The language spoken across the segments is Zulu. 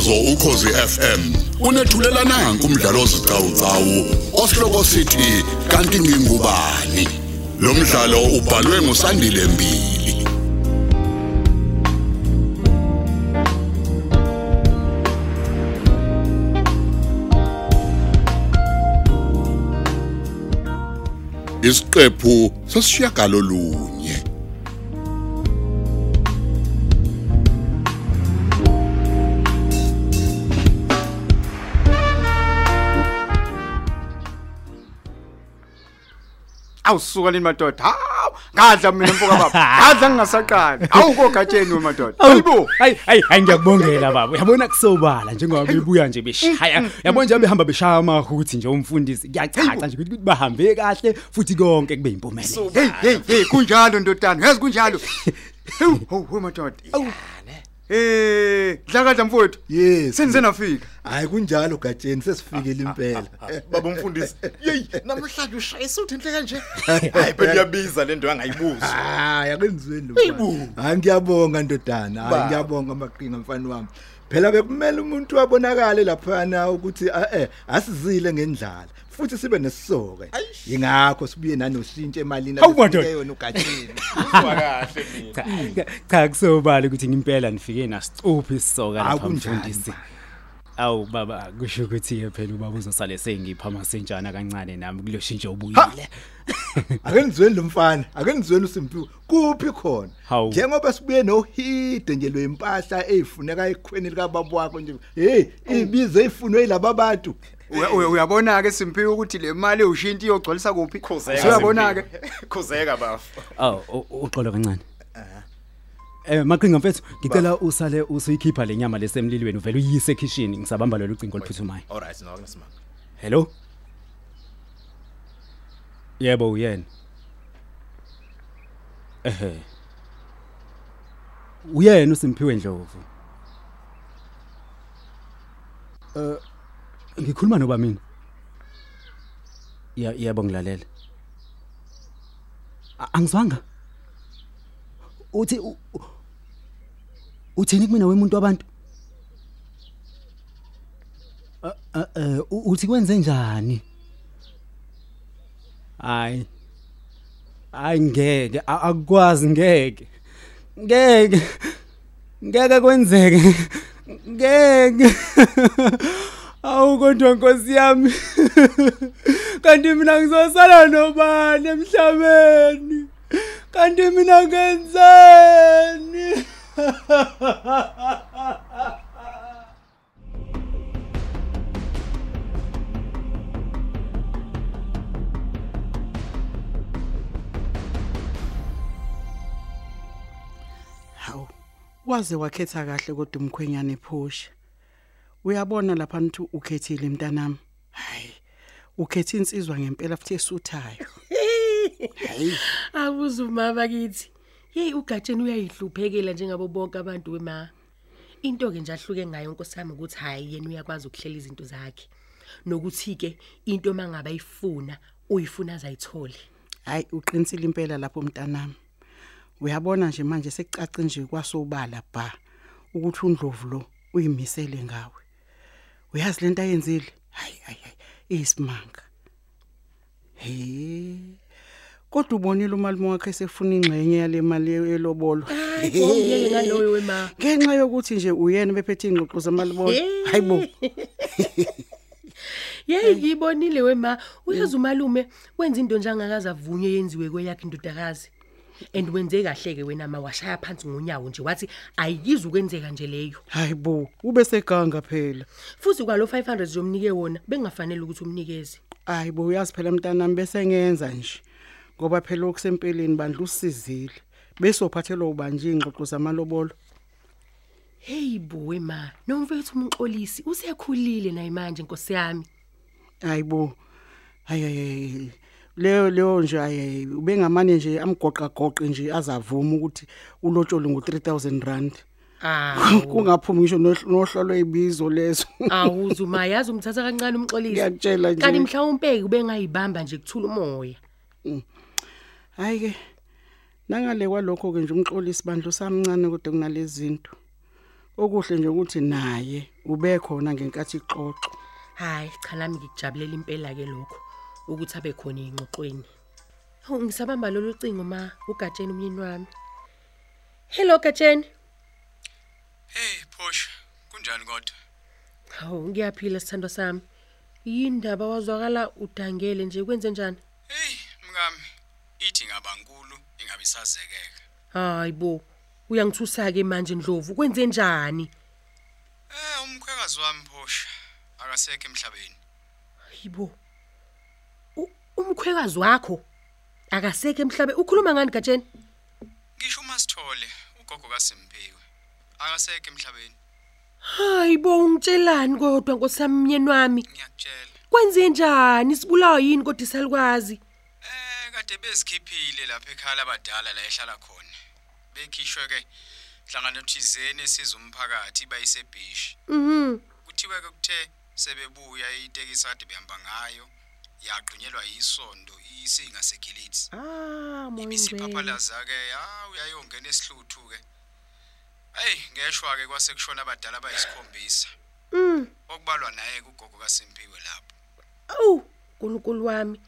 umsakazo ukhosi FM unethulela nanku umdlalo ozicawucawu osihloko sithi kanti ngingubani? Lo mdlalo ubhalwe ngusandile mbili. Isiqephu sesishiyagalolunye. Awusuka lini madoda? Hawu ngadla mina mfoka baba. Ngadla ngingasaqali. Awukogatsheni wemadoda hayibo. Hayi hayi hayi ngiyakubongela baba. Uyabona kusobala njengoba bebuya nje beshaya. Yabona nje behamba beshaya amahuthi nje umfundisi. Kuyacaca nje ukuthi bahambe kahle futhi konke kube impumelelo hey hey hey kunjalo ndodana. Yazi kunjalo. Hawu, hawu hawu, madoda. Eh dlakadla mfowethu Yes. senze nafika Hayi kunjalo gatsheni sesifikele impela. baba umfundisi yeyi namhlanje ushaya isuthu enhle kanje hayi phela uyabiza le nto yangayibuzi Hayi akenzweni lo. Hayi ngiyabonga ndodana. Hayi ngiyabonga maqhinga mfana wami. Phela bekumele umuntu wabonakale lapha na ukuthi ah, eh asizile ngendlala. Futhi sibe nesisoke. Ingakho sibuye nanoshintshe emalini Hawu, madoda. yona ugatsheni. uzwa kahle mina cha kusobala ukuthi ngempela nifike nasicuphi isisoka lapha mfundisi awu baba kusho ukuthi ke phela ubaba uzosale sengipha masentshana kancane nami kuloshintsho ubuyile Akenizweni lo mfana. Akenizweni uSimphiwe. Kuphi khona? Njengoba sibuye nohide nje lo impahla ezifuneka ekhweni lika baba wakho nje. Hey, ibize ifunwe yilaba bantu. Uya- uya- uyabona ke simphiwe ukuthi le mali ewushinti iyogcwalisa kuphi? Uyabona ke khuzeka bafu awu u- uxolo kancane. Eh maqhinga mfethu ngicela usale usiyikhipha lenyama lesemlilweni uvela uyise ekitchen ngisabamba lo lucingo oluphuthumayo. Alright no kunesimanga Hello? Yebo uyena. Ehe. Uyena uSimphiwe Ndlovu. Eh ngikhuluma noba mina Ya yebo ngilalela. A- Angizwanga. Uthi u- u- Uthini kumina wemuntu wabantu? Eh, eh, eh, u- uthi kwenze njani? Hayi. Hayi ngeke. A- akukwazi ngeke. Ngeke. Ngeke kwenzeke. Ngeke. awu kodwa nkosi yami kanti mina ngizosala nobani emhlabeni kanti mina ngenzeni Hawu. Waze wakhetha kahle kodwa umkhwenyane phosha. Uyabona lapha nithi ukhethile mntanami. Hayi. Ukhetha insizwa ngempela futhi esuthayo. Akuze umama kithi. Hey ugatsheni uyayihluphekela njengabo bonke abantu wema. Into ke nje ahluke ngayo nkosami ukuthi hayi yena uyakwazi ukuhlela izinto zakhe. Nokuthi ke into mangaba ifuna uyifuna azayithole. Hayi uqinisile impela lapho mntanami. Uyabona nje manje sekucace nje kwasobala bha ukuthi undlovu lo uyimisele ngawe. Uyazi lento ayenzile? Hayi hayi hayi isimanga. He. Kodwa ubonile umalimi wakhe sefuna ingxenye yale mali elobolo. Ngiyeke ngaloyo wema. Ngenxa yokuthi nje uyena bephethe ingxoxo zamalibolo. Hayibo. Hey ngibonile wema uyazi umalume wenza into njengakaza avunye yenziwe kweyakhe indodakazi. And wenze kahle ke wena ma washaya phansi ngonyawo nje wathi ayiyizi ukwenzeka nje leyo. Hayibo, ube seganga phela. Futhi kwalo 500 zomnike wona bengafanele ukuthi umnikeze. Hayibo uyazi phela mntanami bese ngenza nje. Ngoba phela okusempeleni bandla usizile. Bese uphathelwa ubanje ingxoxo zamalobolo. Hey boy ma, nomfethu umxolisi usekhulile naye manje Nkosi yami. Hayibo. Hayi leyo leyo nje ayi ubengamane nje amgoqa goqe nje azavuma ukuthi ulotsholo ngo3000 rand. Ah, Kungaphumi ngisho nohl- nohlolo ezibizo lezo. awuzu ma yazi umthatha kancane umxolisi. Ngiyakutshela nje. Kanti mhlawumbe ubengayibamba nje kuthula umoya. Hayi ke nangale kwalokho ke nje umxolisi bandlo samncane kodwa kunalezi zinto. okuhle nje ukuthi naye ube khona ngenkathi ixoxo hayi cha nami ngikujabulela impela ke lokho ukuthi abe khona ingxoxweni hawu ngisabamba lolu cingo ma ugatsheni umyeni wami. Hello gatsheni. Hey Phosha, kunjani kodwa? hawu ngiyaphila sithando sami. Yindaba wazwakala udangele nje kwenze njani? Hey mngami, ithi ngabankulu ingabisazekeka. hayi bo uyangithusa ke manje ndlovu kwenze njani? Eh umkhwekazi wami Phosha akasekho emhlabeni. hayibo U- umkhwekazi wakho akasekho emhlabe ukhuluma ngani gatsheni Ngisho uma sithole ugogo kaSimpiwe. Akasekho emhlabeni. hayibo ungitshelani kodwa nkosami myeni wami Ngiyakutshela. kwenze njani sibulawa yini kodwa isalikwazi Eh kade bezikhiphile lapha ekhaya abadala la ehlala khona. Bekhishwe ke hlangana thizeni esiza umphakathi bayisebhishi. mhm Kuthiwe ke kuthe sebebuya itekisi kade behamba ngayo yagqinyelwa yisondo isinga segilitsi. ah moyingcwele ibisiphaphalaza ke ha uyayongena esihluthu ke hey ngeshwa ke kwase kushona abadala abayisikhombisa. Mm. Okubalwa naye kugogo kaSimpiwe lapho. Awu nkulunkulu wami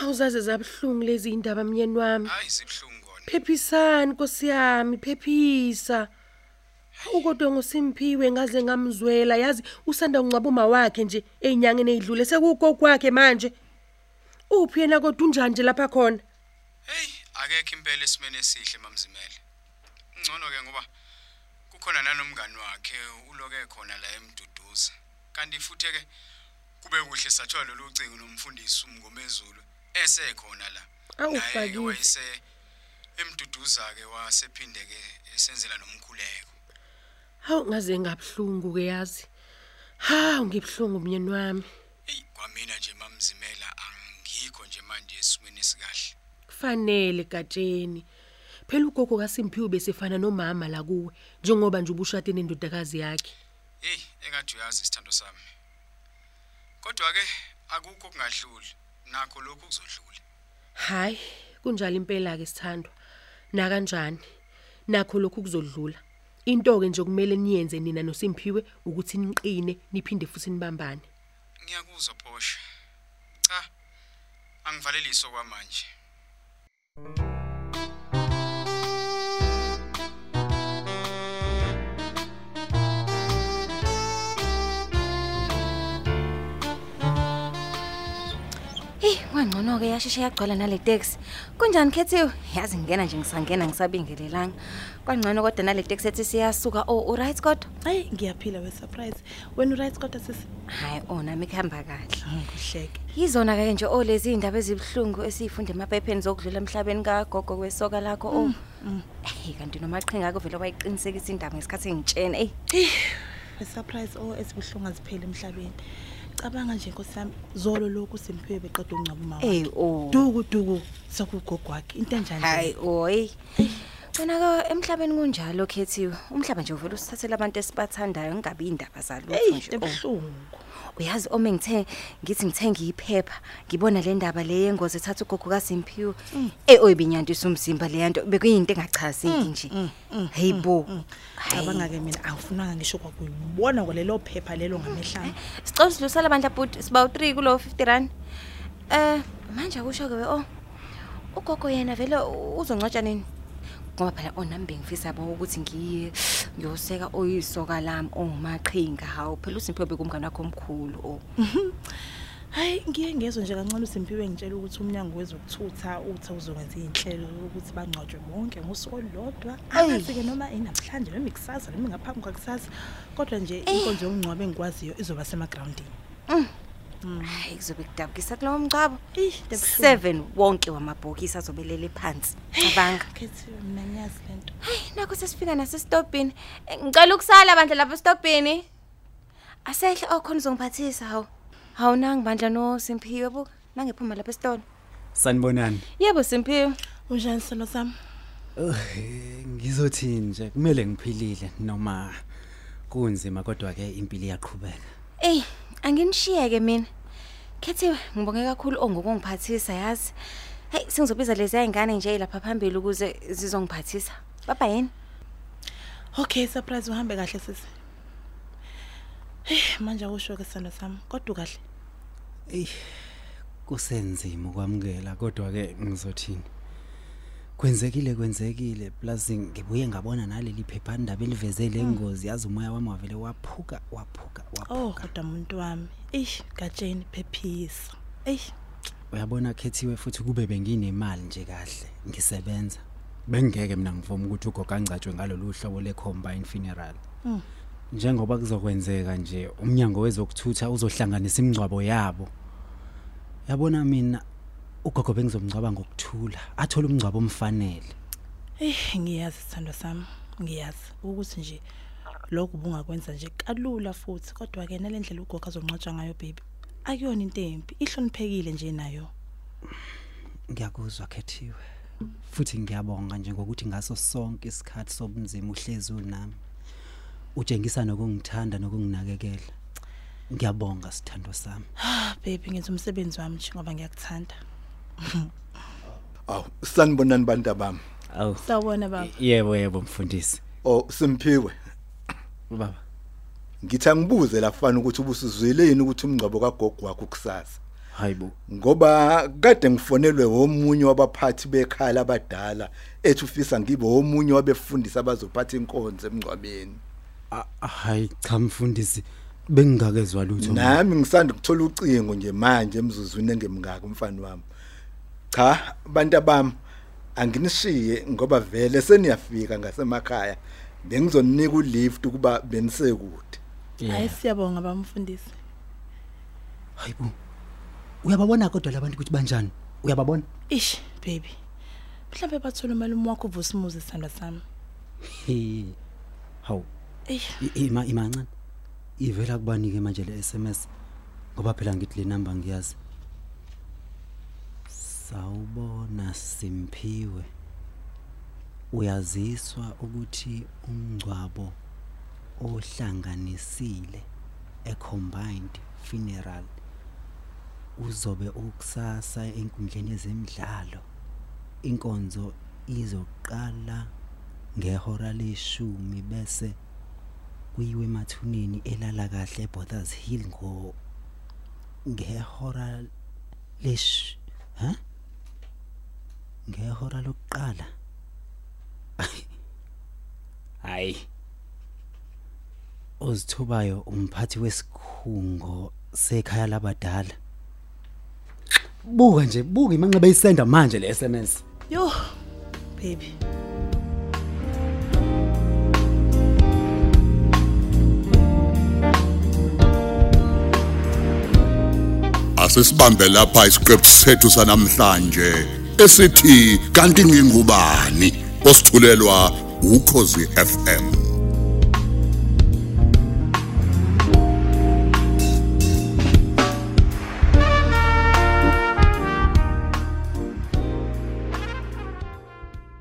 awuzaze zabhlungu lezi indaba myeni wami. Hayi sibhlungu kona. Phephisani nkosi yami phephisa ukodwa ngosimphiwe ngaze ngamzwela yazi usanda ungcaba uma wakhe nje einyangeni ezidlule sekugogo kwakhe manje. Uphi yena kodwa unjani nje lapha khona? Hey akekho impela esimene esihle mamzimele. Ngcono ke ngoba kukhona nanomngani wakhe uloke khona la emduduza. Kanti futhi ke kube kuhle sathola lolu cingo nomfundisi umngomezulu esekhona la. Awu, Naye-ke Bakithi. wayese emduduza ke wasephinde ke esenzela nomkhuleko. Hawu ngaze ngabhlungu ke yazi. Hawu ngibhlungu myeni wami. Ey kwamina nje mamzimela angikho nje manje esimweni esikahle. kufanele gatsheni. Phela ugogo kaSimphiwe besefana nomama la kuwe njengoba nje ubushade nendodakazi yakhe. Hey engathi uyazi isithando sami. Kodwa ke akukho kungadluli nakho lokhu kuzodlula. hayi kunjalo impela ke sithandwa. Na kanjani? Nakho lokhu kuzodlula. Into ke nje kumele niyenze nina noSimphiwe ukuthi niqine niphinde futhi nibambane Ngiyakuzwa Phosha. Cha. Angivaleliso kwamanje. Hey, kwangcono ke yasheshe yagcwala nale taxi. Kunjani Khethiwe? Yazi ngena nje ngisangena ngisabingelelanga. Kwangcono kodwa nale taxi ethi siyasuka. Oh, u right kodwa? Hayi ngiyaphila we surprise. Wena right kodwa sisi Hayi, ona mikhamba kahle. ngikuhleke. Yizona ke nje olezi indaba ezibhlungu esifunda emaphepheni zokudlula emhlabeni kagogo kwesoka lakho. Oh. Hey, kanti nomaqhinga akho vele wayiqinisekisa indaba ngesikhathi engitshena. Ey, We surprise oh esibuhlungu aziphele emhlabeni. Cabanga nje nkosami zolo lokhu simphiwe beqeda ungcaba uma eh wakhe. oh. Duku duku sokugogo wakhe. Into enjani? Hayi, oy. Wena ka emhlabeni kunjalo Khethiwe. Umhlaba nje uvela usithathele abantu esibathandayo ngabe indaba zalutho Hey, nje. Oh. ebuhlungu. Uyazi uma ngithe ngithi ngithenga iphepha ngibona le ndaba le yengozi ethatha ugogo kaSimphiwe eh oyibinyandisa umzimba le yanto bekuyinto engachazeki nje heyibo Cabanga ke mina angifunanga ngisho kwakuyibona kwalelo phepha lelo ngamehlanje. sicela sidlulisela bandla bhuti siba u3 kulo 50 rand eh manje akusho ke oh ugogo yena vele uzongcwatsha nini ngoba phela onambe ngifisa yabo ukuthi ngiye ngiyoseka oyisoka lami ongumaqhinga hawo phela uSimphiwe bekumngane wakho omkhulu oh Hayi ngiye ngezwe nje kancane uSimphiwe ngitshela ukuthi umnyango wezokuthutha uthi uzokwenza izinhlelo ukuthi bangcwatshwe bonke ngosuku olulodwa. Angathi ke noma inamhlanje noma ikusasa noma ngaphambi kwakusasa kodwa nje inkonzo yokungcwaba engikwaziyo izoba semagroundini. Hayi kuzobe kudabukisa kulowo debuhlungu. 7 wonke wamabhokisi azobelele phansi. Cabanga. Khethiwe mina ngiyazi lento. nakho sesifika nasestopini Eh, ngicela ukusala bandla lapha estopini asehle okhona uzongiphathisa hawu. Hawu nangi bandla no Simphiwe buka nangephuma lapha esitolo. Sanibonani. yebo Simphiwe. Unjani silo sami? Oh, ngizothini nje? Kumele ngiphilile noma kunzima kodwa ke impilo iyaqhubeka. ey anginishiyeke mina. Kethiwe ngibonge kakhulu ongokungiphathisa yazi. Hey singizobiza lezi ayingane nje lapha phambili ukuze zizongiphathisa. Baba yini? Okay surprise uhambe kahle sisi. Hey manje usho ke sando sami kodwa kahle. Ey kusenzima ukwamukela kodwa ke ngizothini? Kwenzekile kwenzekile. Plus ngibuye ngabona naleli phephandaba eliveze lengozi yazi umoya wami wavele waphuka waphuka Oh waphuka kodwa umuntu wami. Eish gatsheni phephisa. Eish. Uyabona khethiwe futhi kube benginemali nje kahle. Ngisebenza. Bengeke mina ngivuma ukuthi ugogo angcatshwe ngalolu hlobo le combine funeral. Mm. njengoba kuzokwenzeka nje umnyango wezokuthutha uzohlanganisa imingcwabo yabo. Yabona mina ugogo bengizomngcwaba ngokuthula athola umngcwabo omfanele. Eh ngiyazi sithando sami ngiyazi. Ukuthi nje lokhu bungakwenza nje kalula futhi kodwa ke nalendlela ugogo azonqotshwa ngayo baby akuyona into embi ihloniphekile nje nayo. Ngiyakuzwa khethiwe. Futhi ngiyabonga nje ngokuthi ngaso sonke isikhathi sobunzima uhlezi unami. Utshengisa nokungithanda nokunginakekela. Ngiyabonga sithando sami. Ah baby ngenza umsebenzi wami nje ngoba ngiyakuthanda. Aw sanibonani bantu bami. awu sawubona baba yebo yebo mfundisi Oh simphiwe. baba Ngithi angibuze lafana ukuthi ubusuzweleni ukuthi umngcwabo kagogo wakho kusasa. hayibo Ngoba kade ngifonelwe womunye wabaphathi bekhaya abadala ethi ufisa ngibe womunye wabefundisi abazophatha inkonzo emngcwabeni. Ah, hayi cha mfundisi bengingakezwa lutho. Nami ngisanda ukuthola ucingo nje manje emzuzwini engemngaka umfana wami. Cha bantu bami anginishiye ngoba vele seniyafika ngasemakhaya. Bengizonika ulift kuba benisekude. hayi siyabonga bamfundisi. Hayibo uyababona kodwa labantu ukuthi banjani? Uyababona? Ish baby. Mhlawumbe bathola umalume wakho uvusimuzi sithando sami. He hawu. Eish. I- ima imancane. Ivela kubanike manje le SMS ngoba phela ngithi le number ngiyazi. Sawubona simphiwe uyaziswa ukuthi umngcwabo ohlanganisile a combined funeral uzobe ukusasa enkundleni yezemidlalo inkonzo izoqala ngehora leshumi bese kuyiwe emathuneni elala kahle eBothers Hill ngo ngehora lesh ha ngehora lokuqala. Hayi. Ozithubayo umphathi wesikhungo sekhaya labadala. Buka nje buka imanxeba isenda manje le SMS yo baby. Asisibambe lapha isiqephu sethu sanamhlanje. Esithi kanti ngingubani osithulelwa ukhozi FM